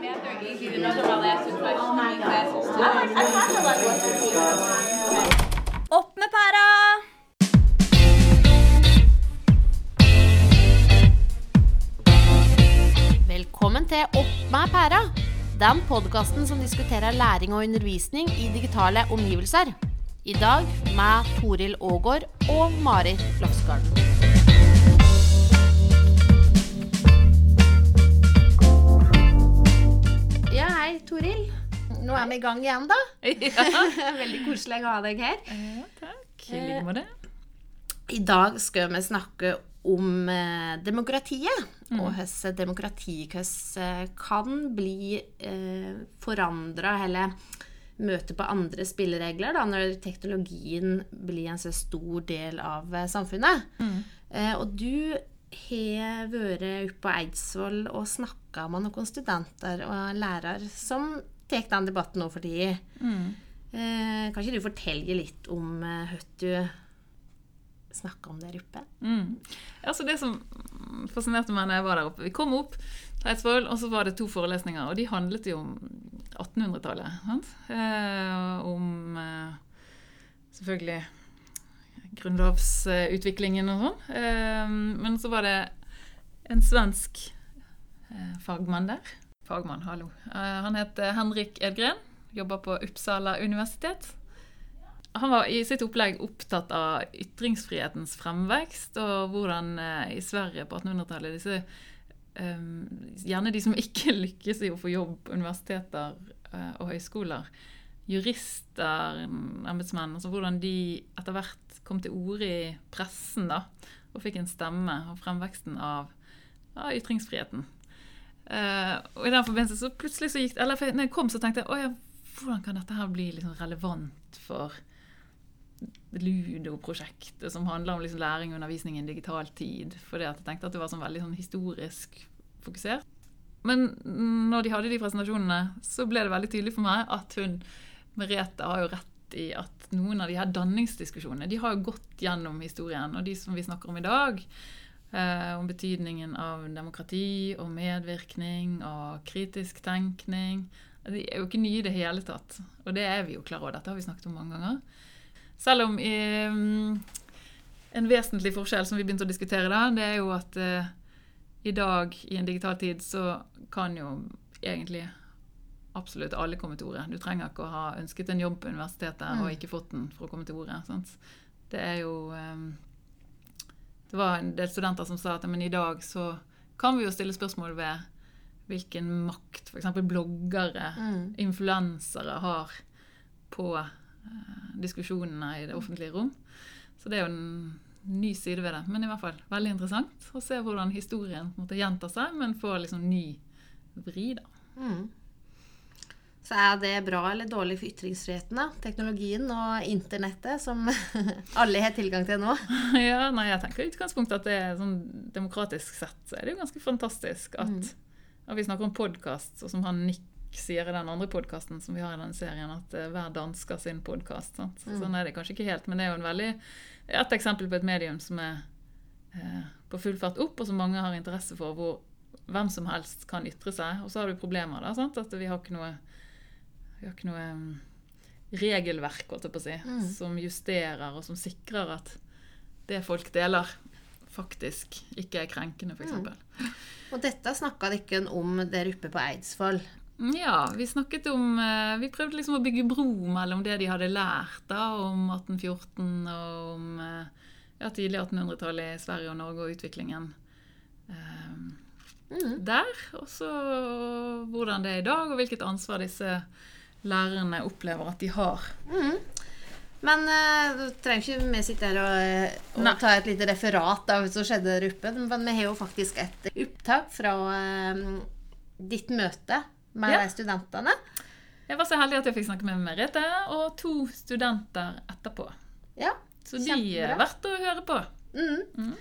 math are easy. All questions Oh. I kind of like. Opp med pæra! Velkommen til Opp med pæra. Den podkasten som diskuterer læring og undervisning i digitale omgivelser. I dag med Toril Aagaard og Marit Lofsgarden. Toril. Nå er vi i gang igjen, da. Veldig koselig å ha deg her. Ja, takk. I like måte. I dag skal vi snakke om demokratiet. demokratiet. Og hvordan demokratiet eh, kan bli eh, forandra eller møte på andre spilleregler da, når teknologien blir en så stor del av eh, samfunnet. Eh, og du har vært oppe på Eidsvoll og snakka med noen studenter og lærere som tar den debatten nå for tida. Eh, kan ikke du fortelle litt om eh, hva du snakka om der oppe? Mm. Altså det som fascinerte meg da jeg var der oppe Vi kom opp til Eidsvoll, og så var det to forelesninger, og de handlet jo om 1800-tallet. Eh, om eh, selvfølgelig grunnlovsutviklingen og sånn. Eh, men så var det en svensk eh, fagmann der. Fagmann, hallo. Eh, han het Henrik Edgren. Jobber på Uppsala universitet. Han var i sitt opplegg opptatt av ytringsfrihetens fremvekst, og hvordan eh, i Sverige på 1800-tallet disse eh, Gjerne de som ikke lykkes i å få jobb på universiteter og høyskoler. Jurister, embetsmenn. Altså hvordan de etter hvert kom til orde i pressen da, og fikk en stemme. Og fremveksten av, av ytringsfriheten. Uh, og i den forbindelse så plutselig så gikk Eller når jeg kom, så tenkte jeg ja, hvordan kan dette her bli liksom relevant for Ludo-prosjektet som handler om liksom læring og undervisning i en digital tid. Fordi jeg tenkte at det var sånn veldig sånn historisk fokusert. Men når de hadde de presentasjonene, så ble det veldig tydelig for meg at hun Merete har jo rett i at noen av de her danningsdiskusjonene de har gått gjennom historien. Og de som vi snakker om i dag, eh, om betydningen av demokrati og medvirkning og kritisk tenkning, de er jo ikke nye i det hele tatt. Og det er vi jo klar over. Dette har vi snakket om mange ganger. Selv om eh, en vesentlig forskjell som vi begynte å diskutere da, det er jo at eh, i dag i en digital tid så kan jo egentlig absolutt alle komme til orde. Du trenger ikke å ha ønsket en jobb på universitetet og ikke fått den for å komme til orde. Sant? Det er jo um, Det var en del studenter som sa at men i dag så kan vi jo stille spørsmål ved hvilken makt f.eks. bloggere, influensere, har på uh, diskusjonene i det offentlige rom. Så det er jo en ny side ved det. Men i hvert fall veldig interessant å se hvordan historien måtte gjenta måte gjentar seg, men får liksom ny vri. da. Så er det bra eller dårlig for ytringsfriheten, da? Teknologien og internettet, som alle har tilgang til nå. ja, nei, jeg tenker i utgangspunktet at det er sånn demokratisk sett så er det jo ganske fantastisk at ja, Vi snakker om podkast, og som han Nick sier i den andre podkasten som vi har i den serien, at eh, hver dansker sin podkast. Sånn er det kanskje ikke helt, men det er jo en veldig, et eksempel på et medium som er eh, på full fart opp, og som mange har interesse for, hvor hvem som helst kan ytre seg. Og så har du problemer, da, sant? at vi har ikke noe, vi har ikke noe um, regelverk holdt jeg på å si, som justerer og som sikrer at det folk deler, faktisk ikke er krenkende, f.eks. Og dette snakka dere om der oppe på Eidsvoll. Ja, vi snakket om eh, Vi prøvde liksom å bygge bro mellom det de hadde lært da om 1814 og om eh, ja, tidlig 1800-tallet i Sverige og Norge og utviklingen eh, der. Og så hvordan det er i dag, og hvilket ansvar disse lærerne opplever at de har. Men uh, du trenger ikke vi sitte her og, eh, og ta et lite referat av hva som skjedde der oppe. Men vi har jo faktisk et opptak fra uh, ditt møte med Ja. de studentene. Jeg var så heldig at jeg fikk snakke med Merete og to studenter etterpå. Ja, Så de er verdt å høre på. mm.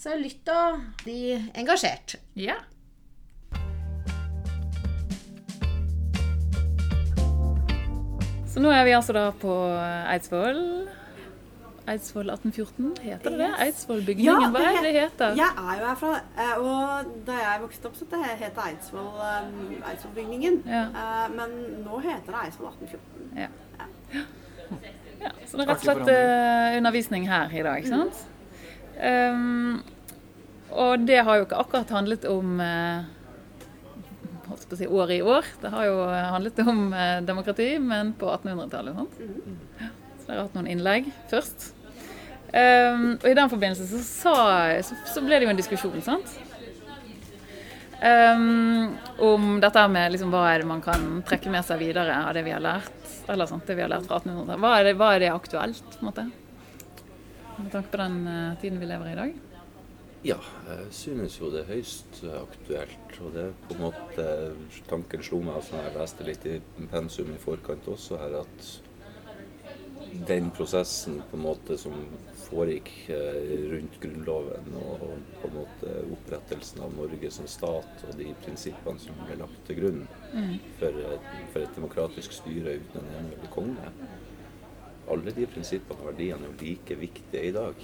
Så lytt og bli engasjert. Ja. Så nå er vi altså da på Eidsvoll. Eidsvoll 1814, heter det det? Eidsvollbygningen, Ja, hva er det det heter? Jeg er jo herfra, eh, og da jeg vokste opp, så det het Eidsvoll, eh, Eidsvollbygningen. Ja. Eh, Men nå heter det Eidsvoll 1814. Ja. Ja, så det er rett og slett undervisning her i dag, ikke sant? Um, og det har jo ikke akkurat handlet om uh, holdt på å si år i år. Det har jo handlet om eh, demokrati, men på 1800-tallet. sant? Ja, Så dere har hatt noen innlegg først. Um, og i den forbindelse så, sa, så, så ble det jo en diskusjon, sant? Um, om dette med liksom, hva er det man kan trekke med seg videre av det vi har lært. Eller sånt, det vi har lært fra 1800-tallet. Hva, det- hva er det aktuelt, på en måte? Med tanke på den uh, tiden vi lever i i dag. Ja, jeg synes jo det er høyst eh, aktuelt. Og det på en måte Tanken slo meg altså når jeg leste litt i pensum i forkant også her, at den prosessen på en måte som foregikk eh, rundt Grunnloven og på en måte opprettelsen av Norge som stat og de prinsippene som ble lagt til grunn for, et- for et demokratisk styre uten en enevelde konge. Alle de prinsippene og verdiene er jo like viktige i dag.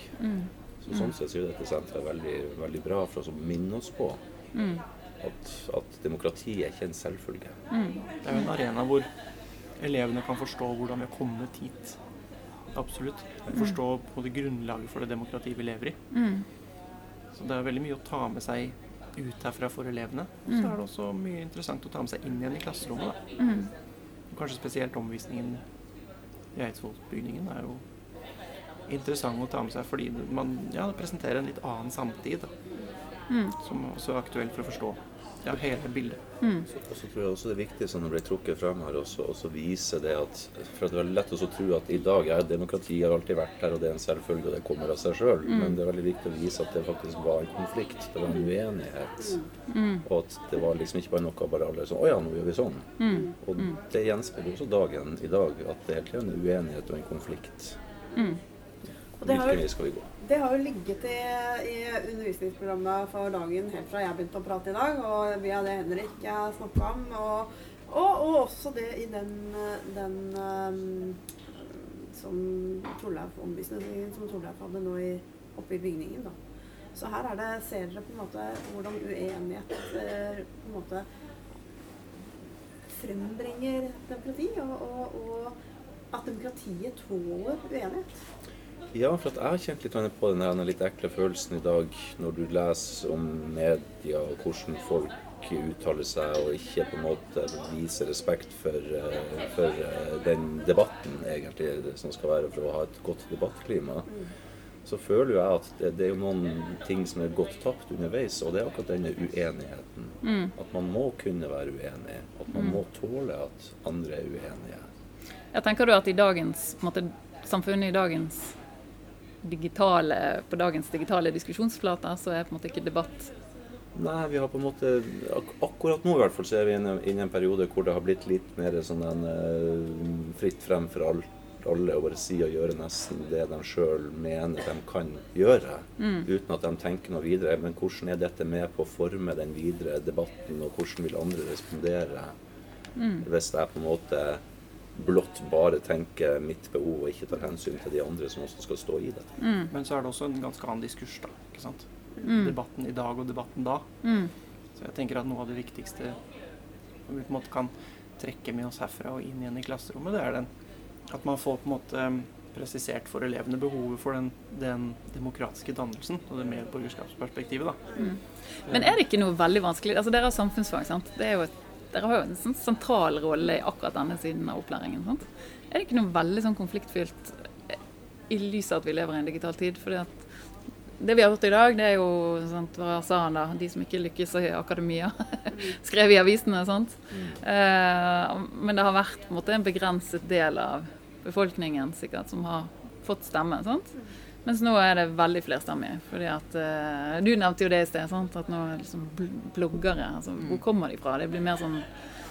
Så sånn sett så er dette senteret veldig, veldig bra for oss å minne oss på at, at demokrati er ikke en selvfølge. Det er jo en arena hvor elevene kan forstå hvordan vi har kommet hit. Absolutt. Forstå på det grunnlaget for det demokratiet vi lever i. Så det er veldig mye å ta med seg ut herfra for elevene. Og Så er det også mye interessant å ta med seg inn igjen i klasserommet. Da. Kanskje spesielt omvisningen i Eidsvollsbygningen er jo interessant å ta med seg fordi man ja, presenterer en litt annen samtid. Da. Som også er aktuell for å forstå ja, hele bildet. Så, og så tror jeg også det er viktig som det ble trukket frem her, også, også vise det at For det er lett å tro at i dag er demokrati har alltid vært her, og det er en selvfølge, og det kommer av seg sjøl. Men det er veldig viktig å vise at det faktisk var en konflikt. Det var en uenighet. Og at det var liksom ikke bare noe bare alle sånn Å ja, nå gjør vi sånn. Og det gjenspeiler også dagen i dag, at det hele tiden er en uenighet og en konflikt. Og det har jo-? Det har jo ligget i, i undervisningsprogrammet for dagen helt fra jeg begynte å prate i dag, og via det Henrik snakka om. Og, og, og også det i den, den um, som Torleif omvisningen som Torleif hadde nå i, oppe i bygningen. Da. Så her er det, ser dere på en måte hvordan uenighet eh, på en måte frembringer demokrati, og, og at demokratiet tåler uenighet. Ja, for jeg har kjent litt på den litt ekle følelsen i dag når du leser om media og hvordan folk uttaler seg og ikke på en måte viser respekt for, eh, for eh, den debatten egentlig som skal være for å ha et godt debattklima. Så føler jeg at det, det er jo noen ting som er gått tapt underveis, og det er akkurat denne uenigheten. At man må kunne være uenig. At man må tåle at andre er uenige. Jeg tenker du at i dagens på en måte, samfunnet i dagens digitale, på dagens digitale diskusjonsflater, så er på en måte ikke debatt Nei, vi har på en måte ak Akkurat nå i hvert fall så er vi inne i en periode hvor det har blitt litt mer sånn en uh, fritt frem for alt, alle å bare si og gjøre nesten det de sjøl mener de kan gjøre. Uten at de tenker noe videre. Men hvordan er dette med på å forme den videre debatten, og hvordan vil andre respondere hvis jeg på en måte blott bare tenker mitt behov og ikke tar hensyn til de andre som også skal stå i det. Men så er det også en ganske annen diskurs, da. ikke sant? Debatten i dag og debatten da. Så jeg tenker at noe av det viktigste vi på en måte kan trekke med oss herfra og inn igjen i klasserommet, det er den at man får på en måte um, presisert for elevene behovet for den, den demokratiske dannelsen og det medborgerskapsperspektivet. da. Men er det ikke noe veldig vanskelig Altså Dere har samfunnsfag, sant? Det er jo et, dere har jo en sånn sentral rolle i akkurat denne siden av opplæringen. sant? Er det ikke noe veldig sånn konfliktfylt eh, i lys av at vi lever i en digital tid? Fordi at det vi har gjort i dag, det er jo sant, hva sa han da, de som ikke lykkes i akademia, skrev i avisene. sant? Eh, men det har vært på en måte en begrenset del av befolkningen sikkert som har fått stemme. sant? Mens nå er det veldig flerstemmig. fordi at, uh, Du nevnte jo det i sted, sant? at nå er liksom bl- bloggere altså, Hvor kommer de fra? Det blir mer sånn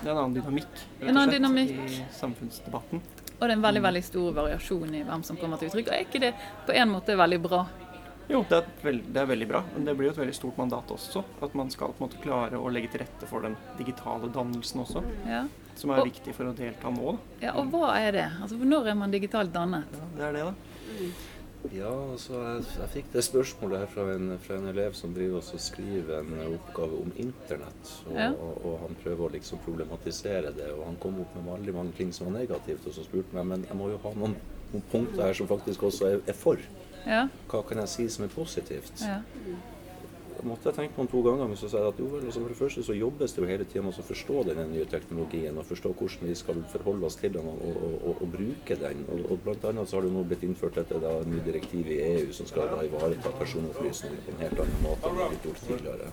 Det er en annen dynamikk rett En og annen slett, dynamikk. i samfunnsdebatten. Og det er en veldig veldig stor variasjon i hvem som kommer til uttrykk. Og er ikke det på en måte veldig bra? Jo, det er, veld, det er veldig bra, men det blir jo et veldig stort mandat også. At man skal på en måte klare å legge til rette for den digitale dannelsen også, Ja. som er Og- viktig for å delta nå. Ja, Og hva er det? Altså, Når er man digitalt dannet? Ja, det er det, da. Ja, altså jeg, jeg fikk det spørsmålet her fra en, fra en elev som driver og skriver en oppgave om internett. Og, Ja. og, og han prøver å liksom problematisere det, og han kom opp med veldig mange ting som var negativt. Og så spurte meg men jeg må jo ha noen, noen punkter her som faktisk også er, er for. Ja. Hva kan jeg si som er positivt? ja. Måtte jeg tenke på den to ganger, men så sa jeg at jo vel, altså for det første så jobbes det jo hele tida med å forstå denne nye teknologien og forstå hvordan vi skal forholde oss til den og, og, og, og bruke den. Og, og blant annet så har det nå blitt innført et da, nye direktiv i EU som skal da ivareta personopplysninger på en helt annen måte enn det har gjort tidligere.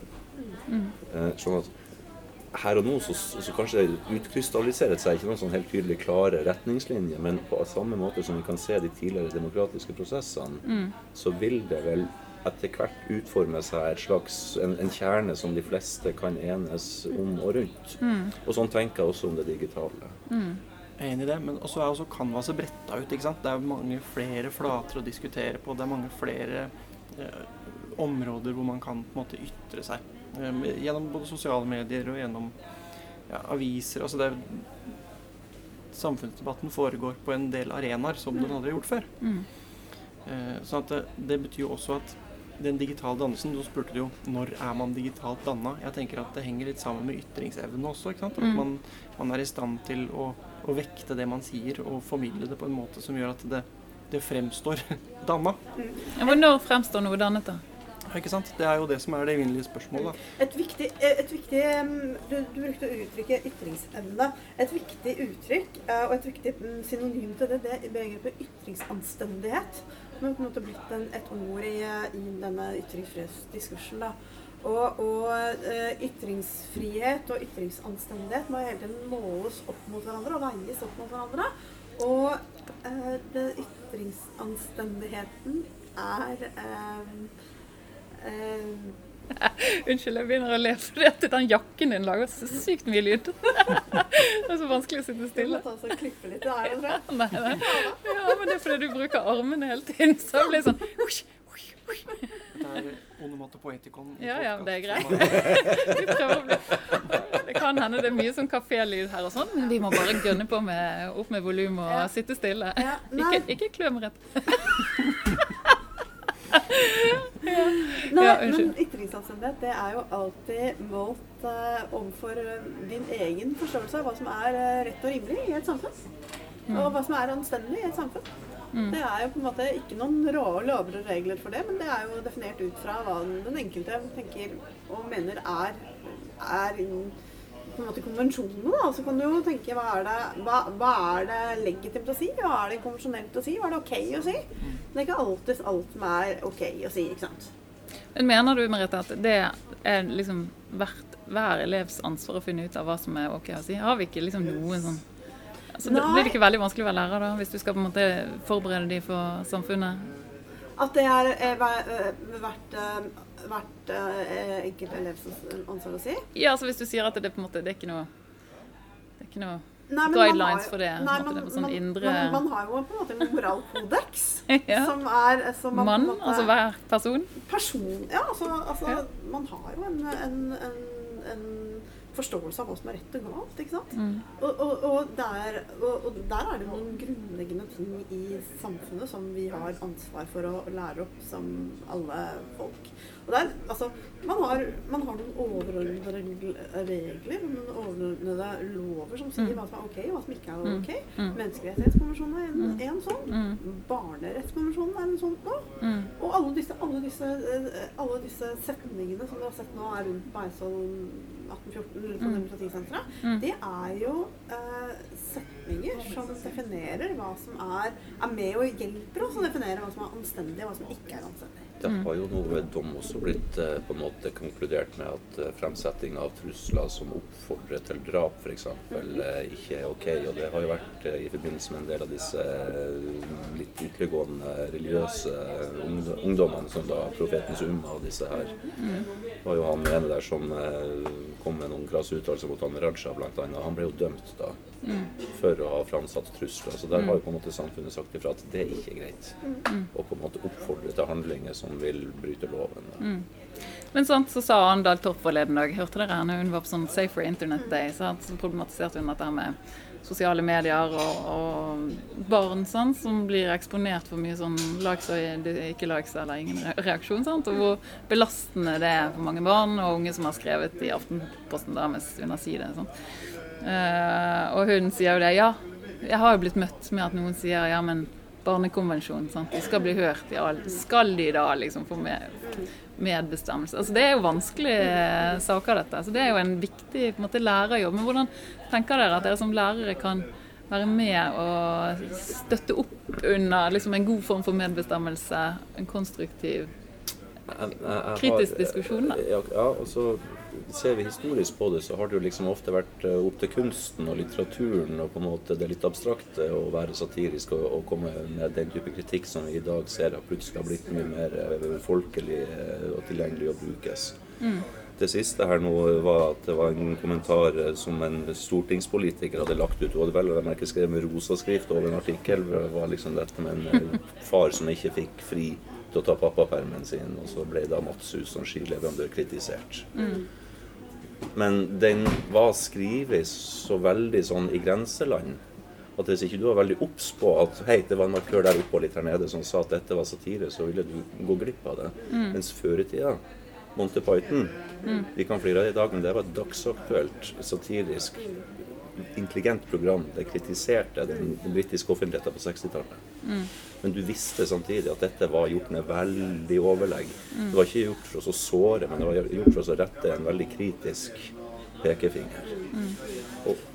Eh, sånn at her og nå så, så kanskje det utkrystalliserer seg ikke noen sånn helt tydelig klare retningslinjer, men på samme måte som vi kan se de tidligere demokratiske prosessene, så vil det vel etter hvert utforme seg et slags, en, en kjerne som de fleste kan enes om og rundt. Og sånn tenker jeg også om det digitale. Jeg er enig i det, men også er også canvaset bretta ut. ikke sant? Det er mange flere flater å diskutere på. Det er mange flere eh, områder hvor man kan på en måte ytre seg. Eh, gjennom både sosiale medier og gjennom ja, aviser. Altså det er, samfunnsdebatten foregår på en del arenaer som den aldri har gjort før. Mm. Eh, sånn at det, det betyr jo også at den digitale dannelsen da spurte du jo når er man digitalt danna. Jeg tenker at det henger litt sammen med ytringsevne også. ikke sant? At Mm. man, man er i stand til å, å vekte det man sier, og formidle det på en måte som gjør at det, det fremstår danna. Ja, når fremstår noe dannet, da? Ikke sant? Det er jo det som er det evinnelige spørsmålet. Et viktig, eh, et viktig mm, du, du brukte uttrykket ytringsevne. Et viktig uttrykk eh, og et viktig mm, synonym til det, det er begrepet ytringsanstendighet. Har på en måte blitt en, et ord i, i denne ytringsfrihetsdiskursen. da. Og, og eh, ytringsfrihet og ytringsanstendighet må hele tiden måles opp mot hverandre og veies opp mot hverandre. Og eh, det, ytringsanstendigheten er eh, eh, Unnskyld, jeg begynner å le fordi at den jakken din lager så sykt mye lyd. det er så vanskelig å sitte stille. Du må ta og klippe litt der, jeg. Nei, nei. Ja, men det er fordi du bruker armene hele tiden. Så det blir sånn husk, husk, husk. Det er onomatopoetikon. Ja, ja, det er greit. Vi prøver å bli Det kan hende det er mye sånn kafélyd her og sånn, men vi må bare gønne på med, opp med volum og sitte stille. Ikke, ikke klø meg rett. Nei, Ja, men unnskyld. ytringsanstendighet det er jo alltid målt uh, overfor eh, din egen forståelse av hva som er eh, rett og rimelig i et samfunn. Og hva som er anstendig i et samfunn. Det er jo på en måte ikke noen rå lover og regler for det, men det er jo definert ut fra hva den enkelte tenker og mener er, er på en måte konvensjonene. Da. Så kan du jo tenke hva er, det, hva, hva er det legitimt å si, hva er det konvensjonelt å si, hva er det ok å si? Det er ikke alltid alt som er ok å si, ikke sant. Men mener du, Merete, at det er liksom hvert, hver elevs ansvar å finne ut av hva som er ok å si? Har vi ikke liksom noen sånn altså, Nei. Blir det ikke veldig vanskelig å være lærer da, hvis du skal på en måte forberede de for samfunnet? At det er eh, hver- eh, hvert, eh, hvert eh, enkelt elevs ansvar å si. Ja, altså hvis du sier at det på en måte det er ikke noe det er ikke noe Nei, Guidelines har- for det, Nei, man, det sånn man, indre- man, man har jo på en måte en moralkodeks ja. som er som man Mann, måte- altså hver person? person Ja, altså, altså Ja. man har jo en, en, en, en forståelse av hva som er rett og galt, ikke sant? Mm. Og, og, og, der, og, der er det noen grunnleggende ting i samfunnet som vi har ansvar for å lære opp som alle folk. Og der, altså, man har, man har noen overordnede regler, noen overordnede lover som sier Mm. hva som er ok, og hva som ikke er Mm. ok. Mm. Menneskerettighetskonvensjonen er en, Mm. en sånn. Barnerettskonvensjonen er en sånn nå. Og alle disse, alle, disse, alle disse setningene som dere har sett nå er rundt på Eidsvoll 1814 eller på. Demokratisenteret, Mm. det er jo eh, setninger som definerer hva som er, er med og hjelper oss å definere hva som er anstendig og hva som ikke er anstendig. Det har jo nå ved dom også blitt eh, på en måte konkludert med at eh, fremsetting av trusler som oppfordrer til drap f.eks. Eh, ikke er ok. Og det har jo vært eh, i forbindelse med en del av disse eh, litt ytterliggående religiøse ungd- ungdommene, som da Profetens Umma og disse her. var jo han ene der som eh, kom med noen krasse uttalelser mot han Raja bl.a. Han ble jo dømt da for å ha framsatt trusler. Så der har jo på en måte samfunnet sagt ifra at det er ikke greit. Og på en måte oppfordre til handlinger som vil bryte loven. Mm. Men sant, så sa Andal Torp forleden dag, hørte dere henne? Hun var på sånn Safer Internet Day, så, problematiserte hun dette med sosiale medier og, og barn sånn, som blir eksponert for mye sånn likes og ikke likes eller ingen reaksjon. Sant, og hvor belastende det er for mange barn og unge som har skrevet i Aftenposten deres med Sånn. Uh, og hun sier jo det. Ja, jeg har jo blitt møtt med at noen sier ja, men barnekonvensjonen, sant? de skal bli hørt i all Skal de da liksom få med medbestemmelse. Altså, det er jo vanskelige saker, dette. Så det er jo en viktig på en måte, lærerjobb. Men hvordan tenker dere at dere som lærere kan være med og støtte opp under liksom, en god form for medbestemmelse, en konstruktiv, kritisk diskusjon? Da? Ja, og så ser vi historisk på det, så har det jo liksom ofte vært eh, opp til kunsten og litteraturen og på en måte det litt abstrakte å være satirisk og, og komme med den type kritikk som vi i dag ser at plutselig har blitt mye mer eh, folkelig eh, og tilgjengelig å brukes. Mm. Det siste her nå var at det var en kommentar som en stortingspolitiker hadde lagt ut. Hun hadde vel å merke skrevet med rosaskrift over en artikkel. Det var liksom dette med en far som ikke fikk fri til å ta pappapermen sin, og så ble da Matshus som skileverandør kritisert. Mm. Men den var skrevet så veldig sånn i grenseland at hvis ikke du var veldig obs på at hei, det var en markør der oppe og litt her nede som sa at dette var satire, så ville du gå glipp av det. Mm. Mens før i tida Monty Python mm. Vi kan flire av det i dag, men det var et dagsaktuelt, satirisk, intelligent program. Det kritiserte den, britiske offentligheten på 60-tallet. Mm. Men du visste samtidig at dette var gjort med veldig overlegg. Mm. Det var ikke gjort for oss å såre, men det var gjort for oss å rette en veldig kritisk pekefinger. Mm.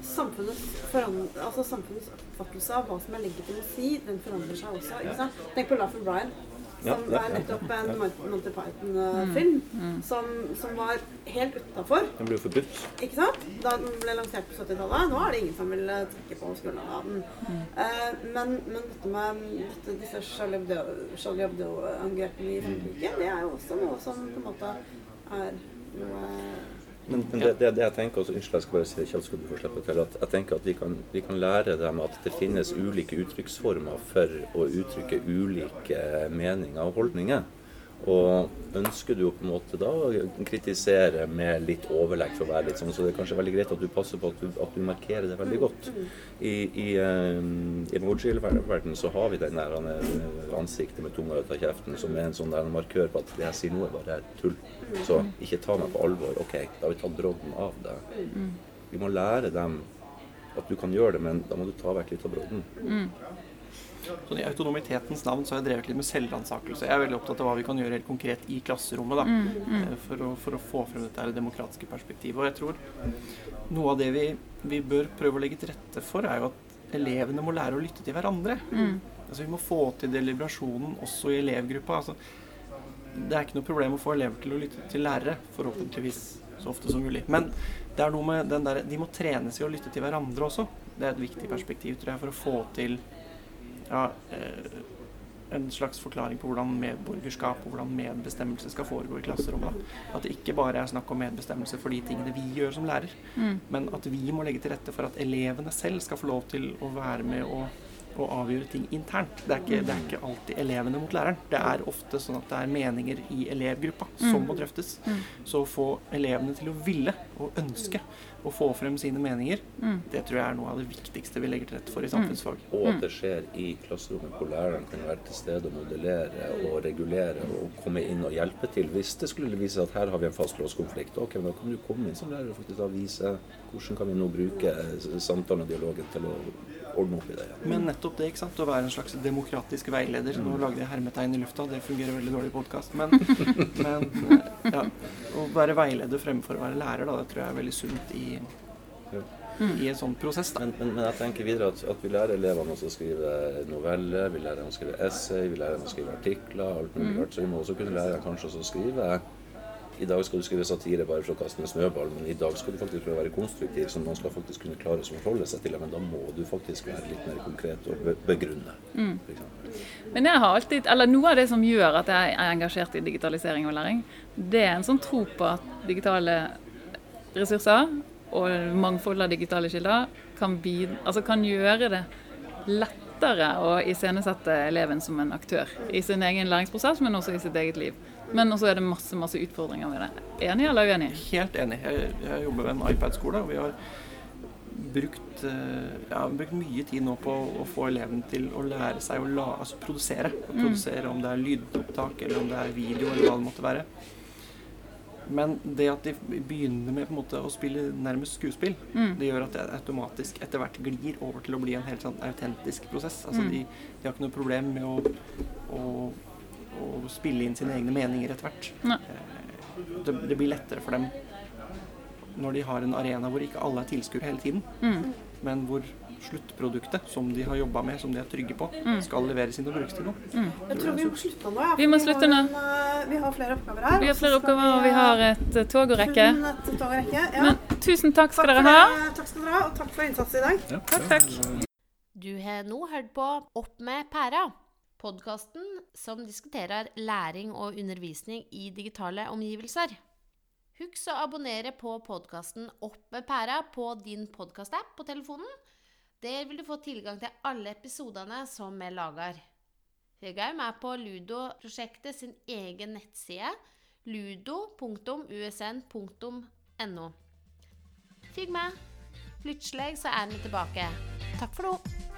Samfunnets, altså samfunnets, oppfattelse av hva som er legitimt å si, den forandrer seg også. Ikke sant? Tenk på Laffer Brian som ja, er nettopp en Monty Python-film mm, mm. som, som, var helt utafor. Den ble jo forbudt. Ikke sant? Da den ble lansert på 70-tallet. Nå er det ingen som vil eh, trekke på skuldrene av den. Mm. Uh, men, men, dette med dette, disse Charlie Hebdo-angrepene i Frankrike, det er jo også noe som på en måte er noe men, men det, det, det, jeg tenker også, Unnskyld, jeg skal bare si det, skal du få slippe til. at Jeg tenker at vi kan, vi kan, lære dem at det finnes ulike uttrykksformer for å uttrykke ulike meninger og holdninger. Og ønsker du på en måte da å kritisere med litt overlegg, for å være litt sånn, så det er kanskje veldig greit at du passer på at du, at du markerer det veldig godt. I, i, um, i emoji-verdenen så har vi den der ansiktet med tunga ut av kjeften som er en sånn der markør på at det jeg sier nå, er bare tull. Så ikke ta meg på alvor. OK, da har vi tatt brodden av det. Vi må lære dem at du kan gjøre det, men da må du ta vekk litt av brodden. Sånn I autonomitetens navn så har jeg drevet litt med selvransakelse. Jeg er veldig opptatt av hva vi kan gjøre helt konkret i klasserommet da, mm, mm. Eh, for, å, for, å, få frem dette demokratiske perspektivet. Og jeg tror noe av det vi, vi, bør prøve å legge til rette for, er jo at elevene må lære å lytte til hverandre. Mm. Altså Vi må få til deliberasjonen også i elevgruppa. Altså, det er ikke noe problem å få elever til å lytte til lærere, forhåpentligvis så ofte som mulig. Men det er noe med den der, de må trenes i å lytte til hverandre også. Det er et viktig perspektiv tror jeg, for å få til ja, eh, en slags forklaring på hvordan medborgerskap og hvordan medbestemmelse skal foregå i klasserommet. At det ikke bare er snakk om medbestemmelse for de tingene vi gjør som lærer, mm. men at vi må legge til rette for at elevene selv skal få lov til å være med og, og avgjøre ting internt. Det er, ikke, det er, ikke, alltid elevene mot læreren. Det er ofte sånn at det er meninger i elevgruppa som mm. må drøftes. Mm. Så å få elevene til å ville og ønske å få frem sine meninger, mm. det tror jeg er noe av det viktigste vi legger til rette for i samfunnsfag. Og at det skjer i klasserommet, hvor læreren kan være til stede og modellere og regulere og komme inn og hjelpe til. Hvis det skulle vise seg at her har vi en fastlåst konflikt, ok, men da kan du komme inn som lærer og faktisk da vise hvordan kan vi nå bruke samtalen og dialogen til å ordne opp i det. Ja. Men nettopp det, ikke sant. Å være en slags demokratisk veileder. Nå lagde jeg hermetegn i lufta, det fungerer veldig dårlig i podkast. Men, men ja, å være veileder fremfor å være lærer, da, det tror jeg er veldig sunt i i en sånn prosess. Men, men, men, jeg tenker videre at, at, vi lærer elevene å skrive noveller, vi lærer dem å skrive essay, vi lærer dem å skrive artikler. alt mulig mm. Så vi må også kunne lære kanskje å skrive i dag skal du skrive satire bare for å kaste en snøball, men i dag skal du faktisk prøve å være konstruktiv, så man skal faktisk kunne klare å forholde seg til det. Men da må du faktisk være litt mer konkret og begrunne. Mm. Men jeg har alltid, eller noe av det som gjør at jeg er engasjert i digitalisering og læring, det er en sånn tro på at digitale ressurser og mangfold av digitale kilder kan, altså kan gjøre det lettere å iscenesette eleven som en aktør i sin egen læringsprosess, men også i sitt eget liv. Men også er det masse masse utfordringer med det. Enig eller uenig? Helt enig. Jeg, jeg jobber ved en iPad-skole. og vi har brukt, eh, ja, brukt mye tid nå på å få eleven til å lære seg å la, altså produsere. Produsere Om det er lydopptak, eller om det er video, eller hva det måtte være. Men det at de begynner med måte å spille nærmest skuespill, det gjør at det automatisk etter hvert glir over til å bli en helt sånn autentisk prosess. Altså de, de har ikke noe problem med å, å, å spille inn sine egne meninger etter hvert. Eh, Det, det blir lettere for dem når de har en arena hvor ikke alle er tilskuere hele tiden, Mm. men hvor sluttproduktet som de har jobba med, som de er trygge på, skal leveres inn og brukes til noe. Jeg tror vi må slutte nå. Ja, Vi må slutte nå. Vi har en, eh, vi har flere oppgaver her. Vi har flere oppgaver, og vi har et eh, tog å rekke. et tog å rekke. Ja. Men tusen takk skal Takk dere ha. det. Takk skal dere ha, og takk for innsatsen i dag. Takk, takk. Du har nå hørt på Opp med pæra, podkasten som diskuterer læring og undervisning i digitale omgivelser. Husk å abonnere på podkasten Opp med pæra på din podkastapp på telefonen. Der vil du få tilgang til alle episodene som vi lager. Høgheim er på Ludo-prosjektet sin egen nettside ludo.usn.no. Følg med. Plutselig så er vi tilbake. Takk for nå.